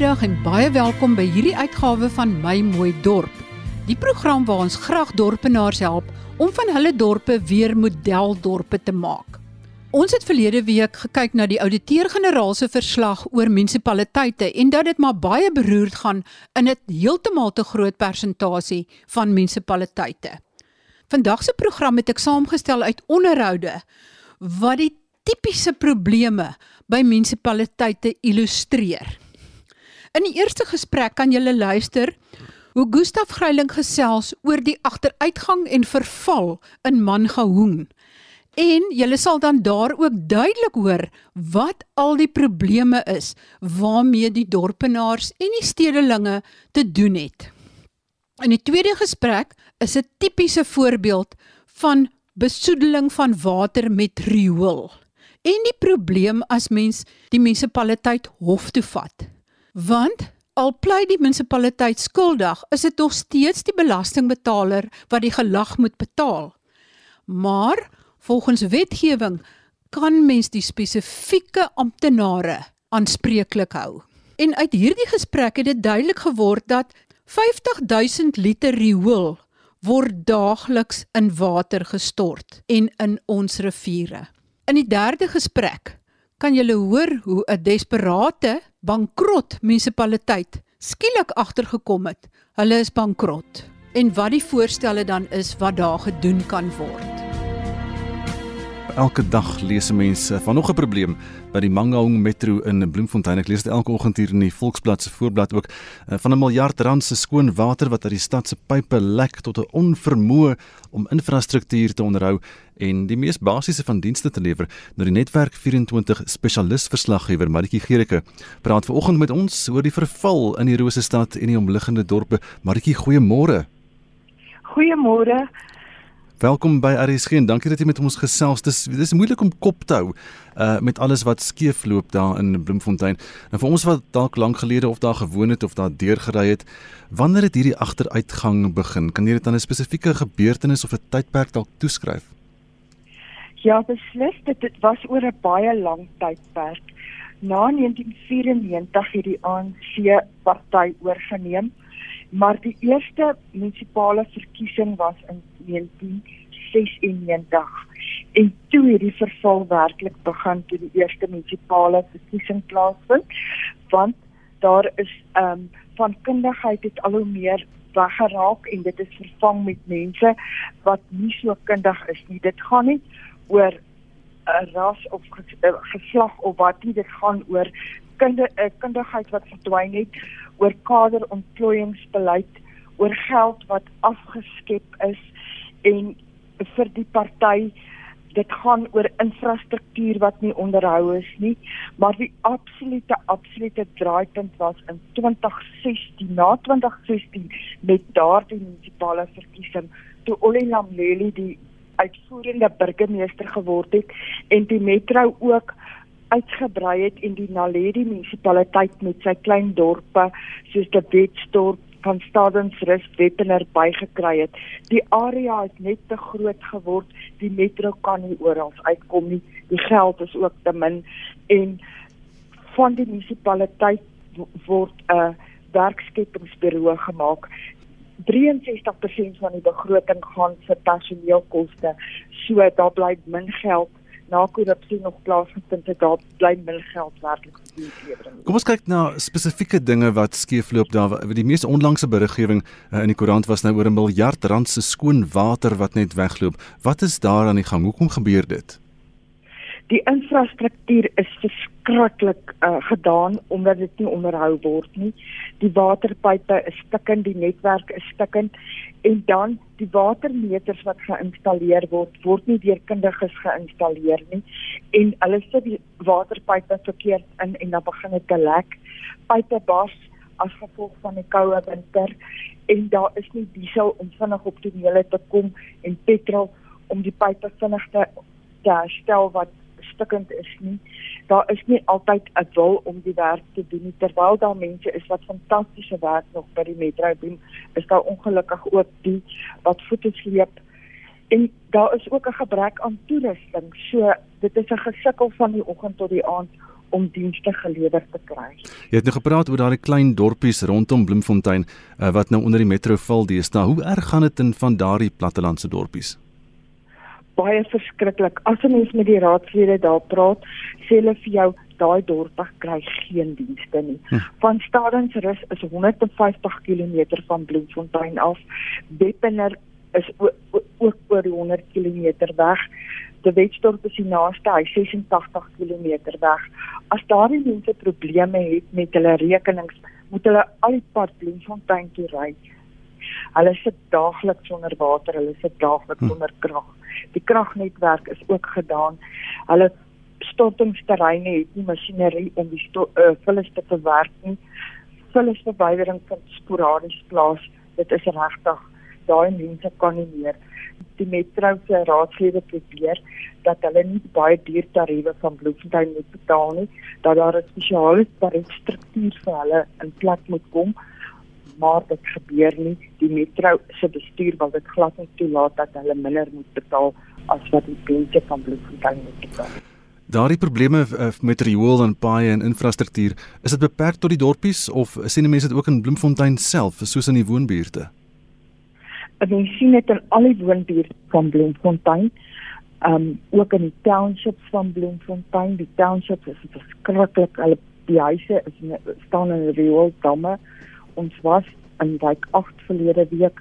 Goeiemiddag en baie welkom by hierdie uitgawe van My Mooi Dorp. Die program waar ons graag dorpenaars help om van hulle dorpe weer modeldorpe te maak. Ons het verlede week gekyk na die ouditeur-generaal se verslag oor munisipaliteite en dat dit maar baie beroerd gaan in 'n heeltemal te groot persentasie van munisipaliteite. Vandag se program het ek saamgestel uit onderhoude wat die tipiese probleme by munisipaliteite illustreer. In die eerste gesprek kan julle luister hoe Gustaf Greiling gesels oor die agteruitgang en verval in Mangaung. En julle sal dan daar ook duidelik hoor wat al die probleme is waarmee die dorpenaars en die stedelinge te doen het. In die tweede gesprek is 'n tipiese voorbeeld van besoedeling van water met riool. En die probleem as mens die munisipaliteit hof toe vat. Want al pleit die munisipaliteit skuldig, is dit nog steeds die belastingbetaler wat die gelag moet betaal. Maar volgens wetgewing kan mens die spesifieke amptenare aanspreeklik hou. En uit hierdie gesprek het dit duidelik geword dat 50000 liter riool word daagliks in water gestort en in ons riviere. In die derde gesprek kan jy hoor hoe 'n desperate bankrot munisipaliteit skielik agtergekom het. Hulle is bankrot en wat die voorstelle dan is wat daar gedoen kan word. Elke dag lees mense van nog 'n probleem by die Mangaung Metro in Bloemfontein. Ek lees dit elke oggend hier in die Volksblad se voorblad ook eh, van 'n miljard rand se skoon water wat uit die stad se pipe lek tot 'n onvermoë om infrastruktuur te onderhou en die mees basiese van dienste te lewer. Nou die netwerk 24 spesialis verslaggewer Maritjie Gericke praat vanoggend met ons oor die verval in die Rosestad en die omliggende dorpe. Maritjie, goeiemôre. Goeiemôre. Welkom by RSG en dankie dat jy met ons gesels. Dis dis moeilik om kop te hou uh met alles wat skeefloop daar in Bloemfontein. En vir ons wat dalk lank gelede of daar gewoon het of daar deurgery het, wanneer het hierdie agteruitgang begin? Kan jy dit aan 'n spesifieke gebeurtenis of 'n tydperk dalk toeskryf? Ja, beslis, dit, dit was oor 'n baie lang tydperk. Na 1994 het die ANC party oorgeneem maar die eerste munisipale verkiesing was in 1996 en toe het die verval werklik begin toe die eerste munisipale verkiesing plaasvind want daar is ehm um, van kundigheid het al hoe meer weggeraak en dit is vervang met mense wat nie so kundig is nie. Dit gaan nie oor 'n ras of geslag of wat nie. Dit gaan oor kunde, kundigheid wat verdwyn het oor kaderontplooiingsbeleid, oor geld wat afgeskep is en vir die party dit gaan oor infrastruktuur wat nie onderhou is nie, maar die absolute absolute draaipunt was in 2016, na 2016 met daardie munisipale verkiesing toe Olilam Leli die uitvoerende burgemeester geword het en die metro ook uitgebrei het en die Naledi munisipaliteit met sy klein dorpe soos die Wetstorp van Stadensrus Wettener bygekry het. Die area het net te groot geword. Die metro kan nie oral uitkom nie. Die geld is ook te min en van die munisipaliteit word 'n werkskepingsbureau gemaak. 63% van die begroting gaan vir personeelkoste. So daar bly min geld na korrupsie nog plaasgevind het, daar bly minder geld werklik vir die lewering. Kom ons kyk na spesifieke dinge wat skeefloop daar. Die mees onlangse beriggewing uh, in die koerant was nou oor 'n miljard rand se skoon water wat net wegloop. Wat is daar aan die gang? Hoekom gebeur dit? Die infrastruktuur is verskriklik uh, gedaan omdat dit nie onderhou word nie. Die waterpype is stikkend, die netwerk is stikkend en dan die watermeters wat geïnstalleer word word nie deur kundiges geïnstalleer nie en hulle sit die waterpype verkeerd in en dan begin dit te lek pype bars as gevolg van die koue winter en daar is nie diesel om vinnig op meule te kom en petrol om die pype vinnig te te herstel wat stikkend is nie. Daar is nie altyd 'n wil om die werk te doen terwyl daar mense is wat fantastiese werk nog by die metro doen. Is daar ongelukkig ook die wat voete sleep en daar is ook 'n gebrek aan toerusting. So dit is 'n gesukkel van die oggend tot die aand om dienste gelewer te kry. Jy het nou gepraat oor daai klein dorpies rondom Bloemfontein uh, wat nou onder die metro val deesdae. Hoe erg gaan dit in van daardie plattelandse dorpies? Baie verskriklik. As 'n mens met die raadslede daar praat, sê hulle vir jou daai dorpe kry geen dienste nie. Hm. Van Stadensrus is 150 km van Bloemfontein af. Weppener is ook oor 100 km weg. De Wetstorp is die naaste, hy 86 km weg. As daardie mense probleme het met hulle rekenings, moet hulle al die pad Bloemfontein toe ry. Hulle sit daagliks sonder water, hulle sit daagliks hm. sonder krag. Die kragnetwerk is ook gedaan. Hulle stortingsterreine het nie masjinerie om die uh, vullis te verwerk nie. Vullisverwydering vind sporadies plaas. Dit is regtig daai mense kan nie meer die metro se raadslede probeer dat hulle nie baie duur tariewe van Bloemfontein moet betaal nie, dat daar 'n spesiale tariefstruktuur vir hulle in plek moet kom. Maar dit gebeur nie. Die metro se bestuur wil dit glad nie toelaat dat hulle minder moet betaal as wat die mense van Bloemfontein moet betaal. Daardie probleme eh, met riool en paaie en infrastruktuur, is dit beperk tot die dorpies of sien mense dit ook in Bloemfontein self, soos in die woonbuurte? Ons sien dit in al die woonbuurte van Bloemfontein. Um ook in die townships van Bloemfontein, die townships is verskriklik. Hulle die huise is staan in riool damme. Ons was in like 8 verlede week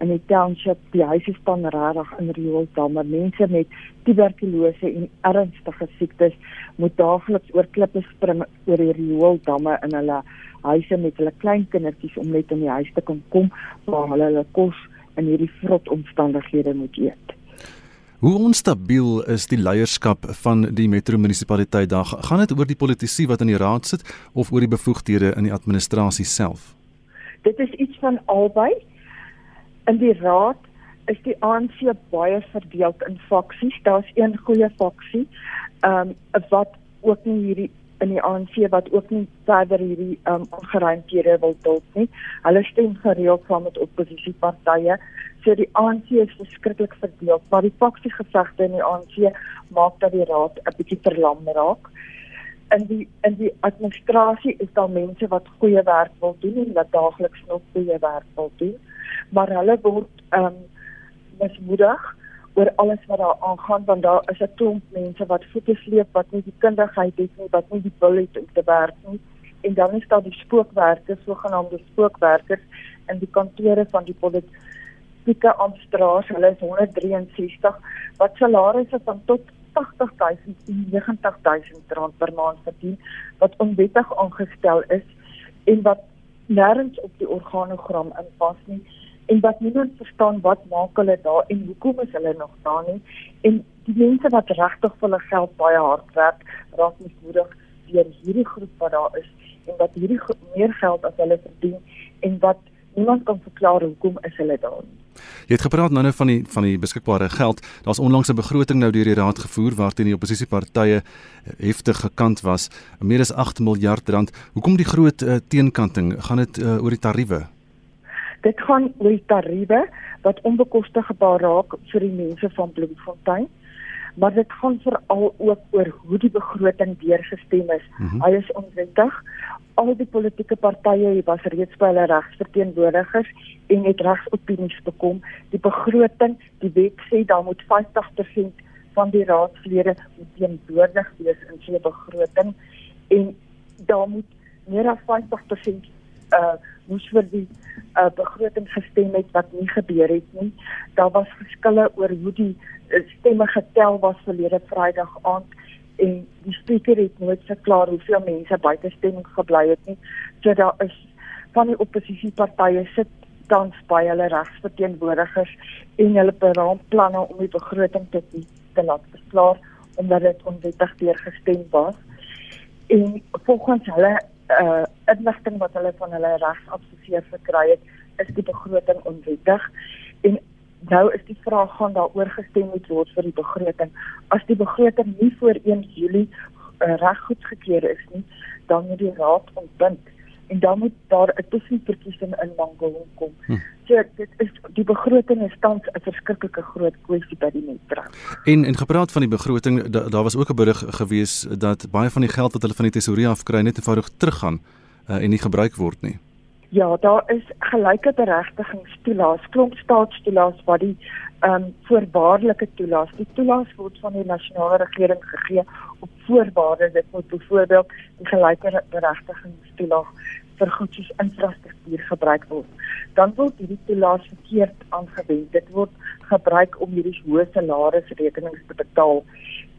in die township die huise staan regtig in riool damme. Mense met tuberkulose en ernstige siektes moet daagliks oor klippe spring oor die riool damme in hulle huise met hulle klein kindertjies om net in die huis te kan kom waar hulle hulle kos in hierdie vrot omstandighede moet eet. Hoe onstabiel is die leierskap van die metro munisipaliteit daar? Gaan dit oor die politici wat in die raad sit of oor die bevoegdhede in die administrasie self? Dit is iets van albei. In die raad is die ANC baie verdeel in faksies. Daar's een goeie faksie, ehm um, wat ook nie hierdie in die ANC wat ook nie verder hierdie um, ongeruimdhede wil duld nie. Hulle stem gereeld saam met oppositiepartye. So die ANC is verskriklik verdeel, maar die faksiegevegte in die ANC maak dat die raad 'n bietjie verlam raak. In die in die administrasie is daar mense wat goeie werk wil doen en wat daagliks nog goeie werk wil doen, maar hulle word ehm um, mismoedig oor alles wat daar aangaan want daar is 'n klomp mense wat voete sleep wat nie die kundigheid het nie wat nie die wil het om te werk nie. En dan is daar die spookwerkers sogenaamde spookwerkers in die kantore van die politieke amptenaars hulle is 163 wat salarisse van tot 80000 en 90000 rand per maand verdien wat onwettig aangestel is en wat nêrens op die organogram inpas nie en wat niemand verstaan wat maak hulle daar en hoekom is hulle nog daar nie. En die mense wat regtig vir hulle geld baie hard werk raak mismoedig deur hierdie groep wat daar is en wat hierdie meer geld as hulle verdien en wat niemand kan verklaar hoekom is hulle daar nie Jy het gepraat nou-nou van die van die beskikbare geld. Daar's onlangs 'n begroting nou deur die raad gevoer waarteen die oppositiepartye heftig gekant was, meer as 8 miljard rand. Hoekom die groot uh, teenkanting? Gaan dit uh, oor die tariewe? Dit gaan oor die tariewe wat onbekostigbaar raak vir die mense van Bloemfontein. Maar dit gaan veral ook oor hoe die begroting deurgestem is. Mm -hmm. Hy is onwettig. Al die politieke partye was reeds by hulle regsverteenwoordigers en het regsopinies bekom. Die begroting, die wet sê daar moet 50% van die raadslede teenwoordig wees in so 'n begroting en daar moet meer as 50% uh moes vir die uh, begroting gestem het wat nie gebeur het nie. Daar was verskille oor hoe die uh, stemme getel was verlede Vrydag aand en die spreker het nooit verklaar hoeveel mense buite stemming gebly het nie. So daar is van die oppositiepartye sit tans by hulle regsverteenwoordigers en hulle beraam planne om die begroting te te laat verklaar omdat dit onwettig deurgestem was. En volgens hulle uh inligting wat hulle van hulle regsadviseur gekry het, is die begroting onwettig. En nou is die vraag gaan daaroor gestem moet word vir die begroting. As die begroting nie voor 1 Julie uh, reg goedgekeur is nie, dan moet die raad ontbind en dan moet daar 'n tussenverkiesing in Mangaung kom. Hm. So dit is die begroting is tans 'n verskriklike groot kwessie by die metro. En en gepraat van die begroting, daar da was ook 'n berig gewees dat baie van die geld wat hulle van die tesourier af kry net eenvoudig teruggaan uh, en nie gebruik word nie. Ja, daar is gelyke beregtingstoelaas, klomp staatstoelaas wat die ehm um, voorwaardelike toelaas. Die toelaas word van die nasionale regering gegee op voorwaarde dit moet byvoorbeeld die gelyke beregtingstoelaas vir goed soos infrastruktuur gebruik word. Dan word hierdie toelaas verkeerd aangewend. Dit word gebruik om hierdie hoë salarisrekenings te betaal.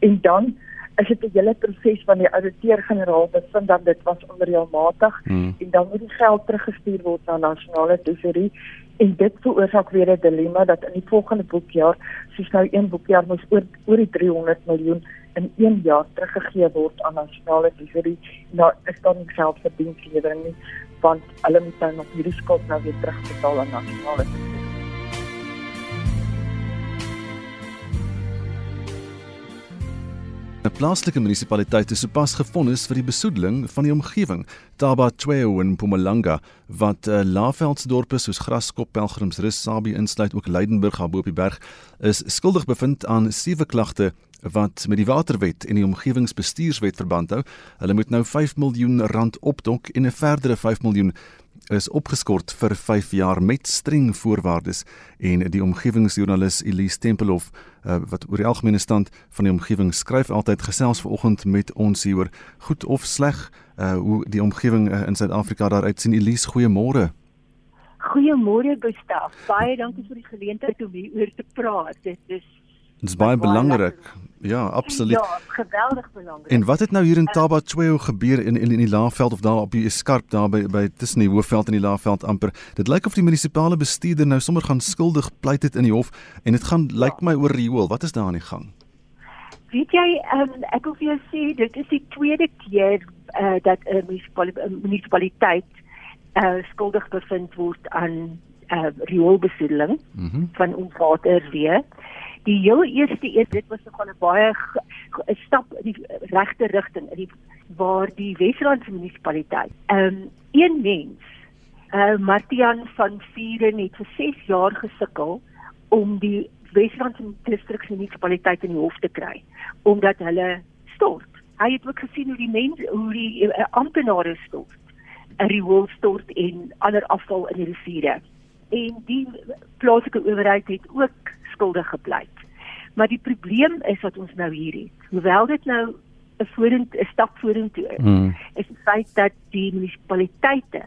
En dan is dit 'n hele proses van die ouditeur-generaal bevind dat dit was onreëlmatig hmm. en dan moet die geld teruggestuur word na nasionale tesorie en dit veroorsaak weer 'n dilemma dat in die volgende boekjaar soos nou een boekjaar moes oor oor die 300 miljoen in een jaar teruggegee word aan nasionale tesorie nou is dan nie geld vir dienslewering nie want hulle moet nou nog hierdie skuld nou weer terugbetaal aan nasionale tesorie 'n Plaaslike munisipaliteit is sopas gefonnis vir die besoedeling van die omgewing, Taba Tweo in Mpumalanga, wat uh, laafveldsdorpe soos Graskop, Pelgrimsrus, Sabie insluit ook Leidenburg op die berg, is skuldig bevind aan sewe klagte wat met die waterwet en die omgewingsbestuurswet verband hou. Hulle moet nou 5 miljoen rand opdok en 'n verdere 5 miljoen is opgeskort vir 5 jaar met streng voorwaardes en die omgewingsjoernalis Elise Tempelhof uh, wat oor die algemene stand van die omgewing skryf altyd gesels vanoggend met ons hieroor. Goed of sleg uh, hoe die omgewing uh, in Suid-Afrika daar uitsien Elise goeiemôre. Goeiemôre Gustaf. Baie dankie vir die geleentheid om hier oor te praat. Dit is Dit is baie belangrik. Ja, absoluut. Ja, geweldig belangrik. En wat het nou hier in Taba Tweo gebeur in in, in die Laagveld of daar op die skarp daar by by tussen die Hoofveld en die Laagveld amper? Dit lyk of die munisipale bestuurder nou sommer gaan skuldig pleit dit in die hof en dit gaan ja. lyk my oor riool. Wat is daar aan die gang? Weet jy, um, ek wil vir jou sê dit is die tweede keer uh, dat 'n uh, munisipaliteit, munisipaliteit uh, skuldig bevind word aan uh, rioolbesoedeling mm -hmm. van ons water weer. Die heel eerste eet dit was nogal 'n baie 'n stap in die regte rigting in die waar die Wesrand munisipaliteit. Ehm um, een mens, eh uh, Martian van Vieren het vir 6 jaar gesukkel om die Wesrand distrik munisipaliteit in die hof te kry omdat hulle stort. Hy het ook gesien hoe die mense hoe die uh, amptenare stort. 'n riool stort en ander afval in die riviere. En die plaaslike owerheid het ook skuldig gepleit. Maar die probleem is wat ons nou hier het. Hoewel dit nou 'n vorentoe 'n stap vorentoe is, hmm. is die feit dat die munisipaliteite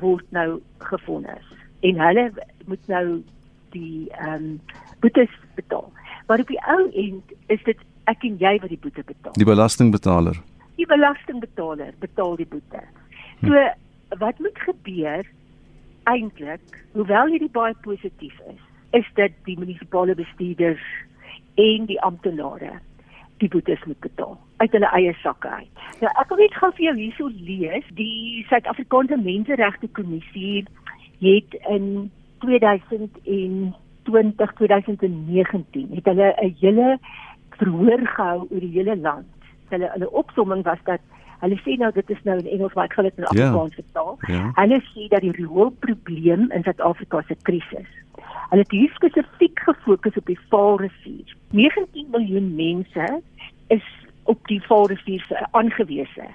word nou gefonnis en hulle moet nou die ehm um, boetes betaal. Maar op die ou end is dit ek en jy wat die boete betaal. Die belastingbetaler. Die belastingbetaler betaal die boete. So hmm. wat moet gebeur eintlik, hoewel hierdie baie positief is, is dat die munisipale bestuurders en die amptenare die boetes moet betaal uit hulle eie sakke uit. Nou ek wil net gou vir jou hierso lees, die Suid-Afrikaanse Menseregte Kommissie het in 2020 2019 het hulle 'n hele verhoor gehou oor die hele land. Hulle hulle opsomming was dat hulle sê nou dit is nou in Engels maar ek gaan dit in Afrikaans vertaal. Yeah. Yeah. Hulle sê dat die rioolprobleem in Suid-Afrika se krisis Hulle het hier spesifiek gefokus op die Vaalrivier. 19 miljoen mense is op die Vaalrivier aangewese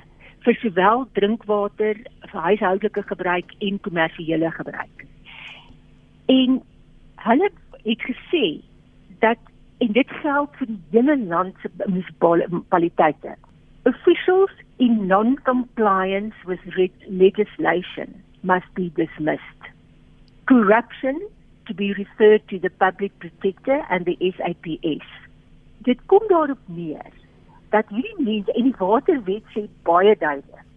vir sowel drinkwater, vir huishoudelike gebruik en kommersiële gebruik. En hulle het gesê dat en dit geld vir die hele land se munisipaliteite. Officials in non-compliance with legislation must be dismissed. Corruption to be referred to the public protector and the SAPS. Dit kom daarop neer dat hierdie mense en die waterwet sê baie duidelik.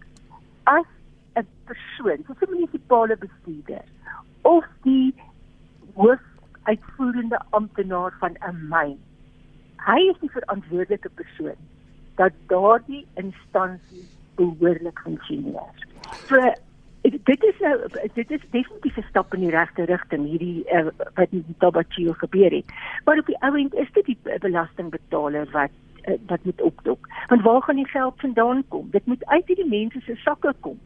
As 'n persoon, soos 'n munisipale bestuurder of die hoofuitvoerende amptenaar van 'n myn, hy is die verantwoordelike persoon dat daardie instansie behoorlik funksioneer. So dit is nou dit is definitief 'n stap in die regte rigting hierdie uh, wat in Tabachio gebeur het. Maar op die ou end is dit die belastingbetaler wat uh, wat moet opdok. Want waar gaan die geld vandaan kom? Dit moet uit hierdie mense se sakke kom.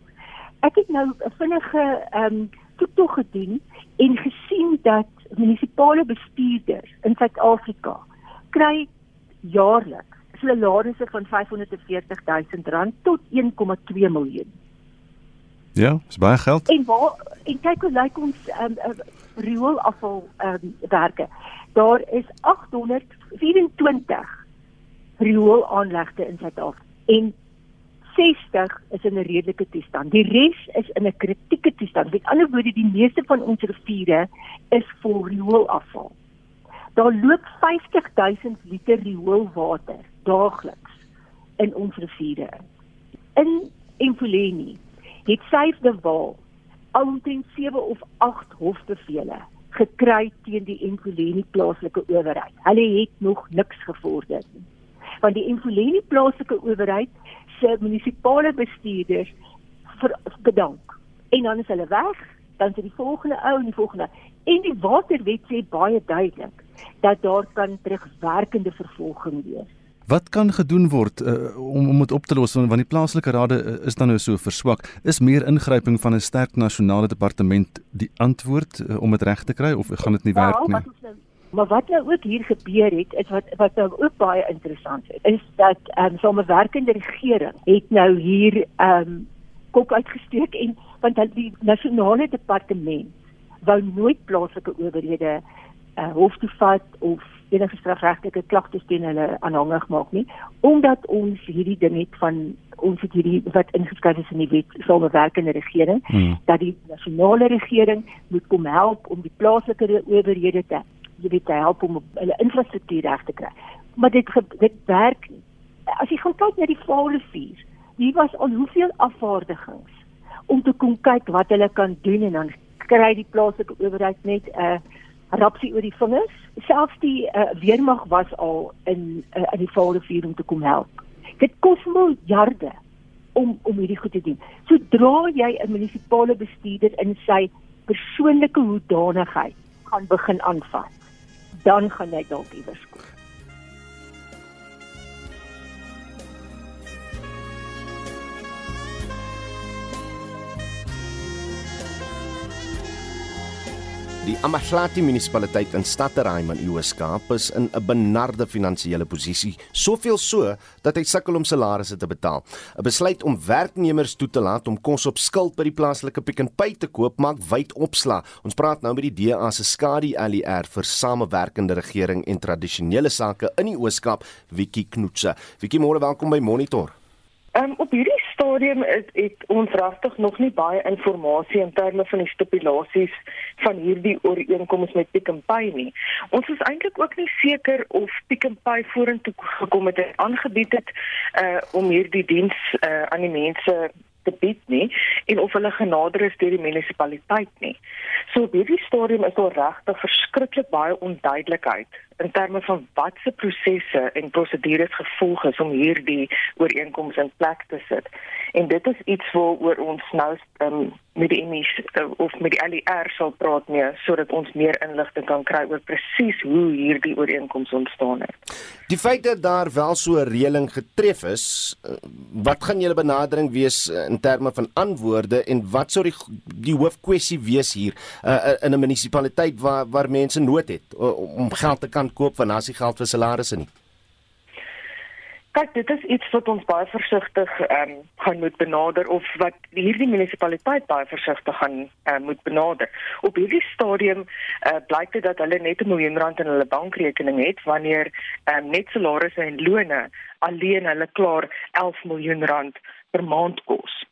Ek het nou 'n vinnige ehm um, toetog gedoen en gesien dat munisipale bestuurders in Suid-Afrika kry jaarliks salarisse van 540 000 rand tot 1,2 miljoen. Ja, dis baie geld. En waar en kyk hoe lyk ons ehm um, rioolafval ehm um, werke. Daar is 824 rioolaanlegte in Suid-Afrika en 60 is in 'n redelike toestand. Die res is in 'n kritieke toestand. Met ander woorde, die meeste van ons riviere is vol rioolafval. Daar loop 50000 liter rioolwater daagliks in ons riviere. In Empoleni het Syfde Waal omtrent 7 of 8 hofbevele gekry teen die Empoleni plaaslike owerheid. Hulle het nog niks gevorder nie. Want die Empoleni plaaslike owerheid se munisipale bestuurders vir bedank. En dan is hulle weg, dan is die volgende ou en die volgende. En die waterwet sê baie duidelik dat daar kan terugwerkende vervolging wees. Wat kan gedoen word uh, om om dit op te los want die plaaslike rade uh, is dan nou so verswak. Is meer ingryping van 'n sterk nasionale departement die antwoord uh, om dit reg te kry of gaan dit nie werk nie? Ja, nou, maar wat nou ook hier gebeur het is wat wat nou ook baie interessant is, is dat ehm um, samewerkende regering het nou hier ehm um, kop uitgesteek en want die nasionale departement wou nooit plaaslike owerhede uh, hof toe vat of enige strafregtelike klagtes teen hulle aanhangig maak nie omdat ons hierdie ding het van ons het hierdie wat ingeskryf is in die wet samewerkende regering hmm. dat die nasionale regering moet kom help om die plaaslike owerhede te jy weet te help om hulle infrastruktuur reg te kry maar dit dit werk as jy gaan kyk na die Vaalrivier hier was al hoeveel afvaardigings om te kom kyk wat hulle kan doen en dan kry die plaaslike owerheid net 'n uh, rapsie oor die vingers. Selfs die uh, weermag was al in uh, in die Vaalrivier om te kom help. Dit kos miljarde om om hierdie goed te doen. Sodra jy 'n munisipale bestuurder in sy persoonlike hoedanigheid gaan begin aanvat, dan gaan jy dalk iewers kom. Die Amahlati munisipaliteit in Stadterheim in Oos-Kaap is in 'n benarde finansiële posisie, soveel so dat hy sukkel om salarisse te betaal. 'n Besluit om werknemers toe te laat om kos op skuld by die plaaslike Pick n Pay te koop maak wyd opslag. Ons praat nou met die DA se skadu ALR vir samewerkende regering en tradisionele sake in die Oos-Kaap, Wiki Knoetse. Wiki, môre welkom by Monitor. Um, op hierdie stadium het, het ons regtig nog nie baie inligting in terme van die stipulasies van hierdie ooreenkomste met Pick n Pay nie. Ons is eintlik ook nie seker of Pick n Pay vorentoe gekom het en aangebied het uh om hierdie diens uh aan die mense te bied nie en of hulle genader is deur die munisipaliteit nie. So op hierdie stadium is daar regtig verskriklik baie onduidelikheid in terme van watse prosesse en prosedures gevolg is om hierdie ooreenkomste in plek te sit. En dit is iets waaroor ons nou um, met die MS uh, of met die LER sal praat mee sodat ons meer inligting kan kry oor presies hoe hierdie ooreenkomste ontstaan het. Die feit dat daar wel so 'n reëling getref is, uh, wat gaan julle benadering wees uh, in terme van antwoorde en wat sou die die hoofkwessie wees hier uh, in 'n munisipaliteit waar waar mense nood het uh, om geld te kan koop want as jy geld vir salarisse nie. Kyk, dit is iets wat ons baie versigtig ehm um, gaan moet benader of wat hierdie munisipaliteit baie versigtig gaan uh, moet benader. Op hierdie stadium uh, blyk dit dat hulle net 'n miljoen rand in hulle bankrekening het wanneer ehm um, net salarisse en lone alleen hulle klaar 11 miljoen rand per maand kos.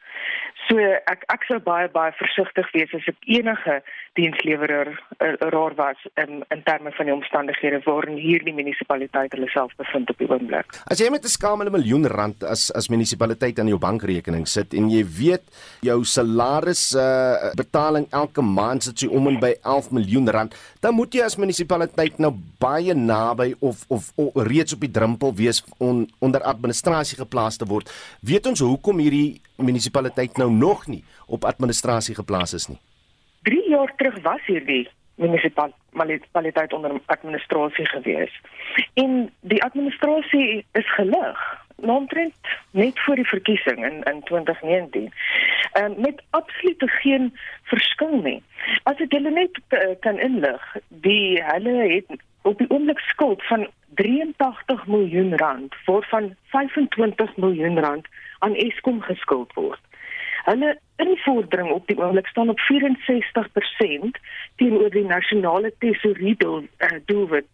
So ek ek sou baie baie versigtig wees as ek enige dienslewerer uh, raar was in in terme van die omstandighede waarin hierdie munisipaliteit hulle self bevind op die oomblik. As jy met 'n skamele miljoen rand as as munisipaliteit aan jou bankrekening sit en jy weet jou salaris uh, betaling elke maand sit jy om en by 11 miljoen rand, dan moet jy as munisipaliteit nou baie naby of of, of reeds op die drempel wees om onder administrasie geplaas te word. Weet ons hoekom hierdie munisipaliteit nou nog nie op administrasie geplaas is nie? 3 jaar terug was hierdie munisipaliteit onder administrasie gewees. En die administrasie is gelig. nomtrent net voor die verkiesing in in 2019. Ehm uh, met absolute geen verskil nie. As ek julle net uh, kan inlig, die hulle het op die oomblik skuld van 83 miljoen rand waarvan 25 miljoen rand aan Eskom geskuld word. Hulle invordering op die oomblik staan op 64% teenoor die nasionale tesourier doel, uh, doelwit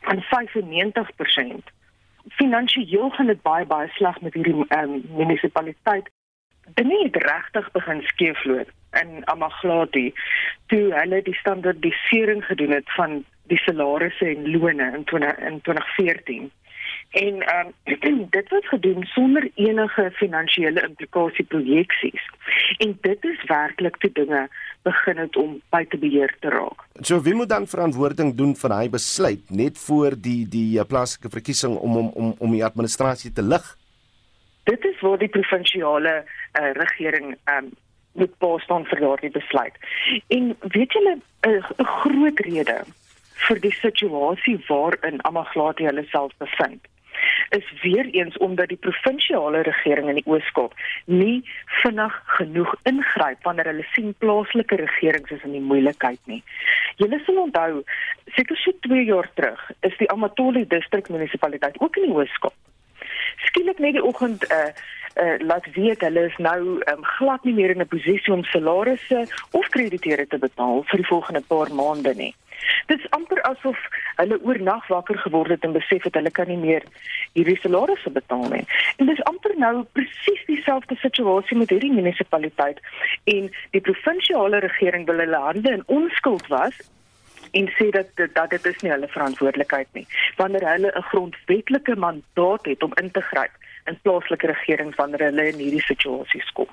van 95%. Finansieel gaan dit baie baie sleg met hierdie um, munisipaliteit. Dinge het regtig begin skeefloop in Amaglati toe hulle die standaardisering gedoen het van die salarisse en lone in 20, in 2014. En ehm um, dit was gedoen sonder enige finansiële implikasie projeksies. En dit is werklik te dinge begin het om buite beheer te raak. So wie moet dan verantwoording doen vir hy besluit net voor die die eh, plaaslike verkiesing om om om om die administrasie te lig? Dit is waar die provinsiale uh, regering ehm um, moet pa staan vir daardie besluit. En weet julle 'n uh, groot rede vir die situasie waarin Amaglati hulle self bevind is weer eens omdat die provinsiale regering in die Oos-Kaap nie vinnig genoeg ingryp wanneer hulle sien plaaslike regerings is in die moeilikheid nie. Julle sal onthou, seker so 2 jaar terug is die Amatoli distrik munisipaliteit ook in die Oos-Kaap. Skielik net die oggend 'n uh, eh, uh, laat weet hulle is nou um, glad nie meer in 'n posisie om salarisse of krediteure te betaal vir die volgende paar maande nie. Dit is amper asof hulle oornag wakker geword het en besef het hulle kan nie meer hierdie salarisse betaal nie. En dis amper nou presies dieselfde situasie met hierdie munisipaliteit en die provinsiale regering wil hulle hande in onskuld was en sê dat dat dit is nie hulle verantwoordelikheid nie wanneer hulle 'n grondwetlike mandaat het om in te gryp in plaaslike regerings wanneer hulle in hierdie situasies kom.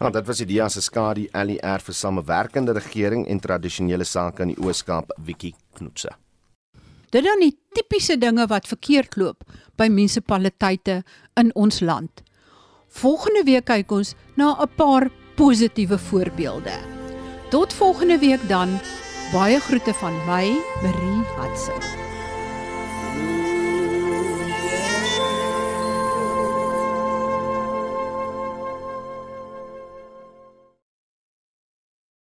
Ja, dit was die DEA se skadu LER vir samewerkende regering en tradisionele sake in die Oos-Kaap, Wiki Knoetse. Dit dan die tipiese dinge wat verkeerd loop by munisipaliteite in ons land. Volgende week kyk ons na 'n paar positiewe voorbeelde. Tot volgende week dan. Baie groete van my, Marie Hudson.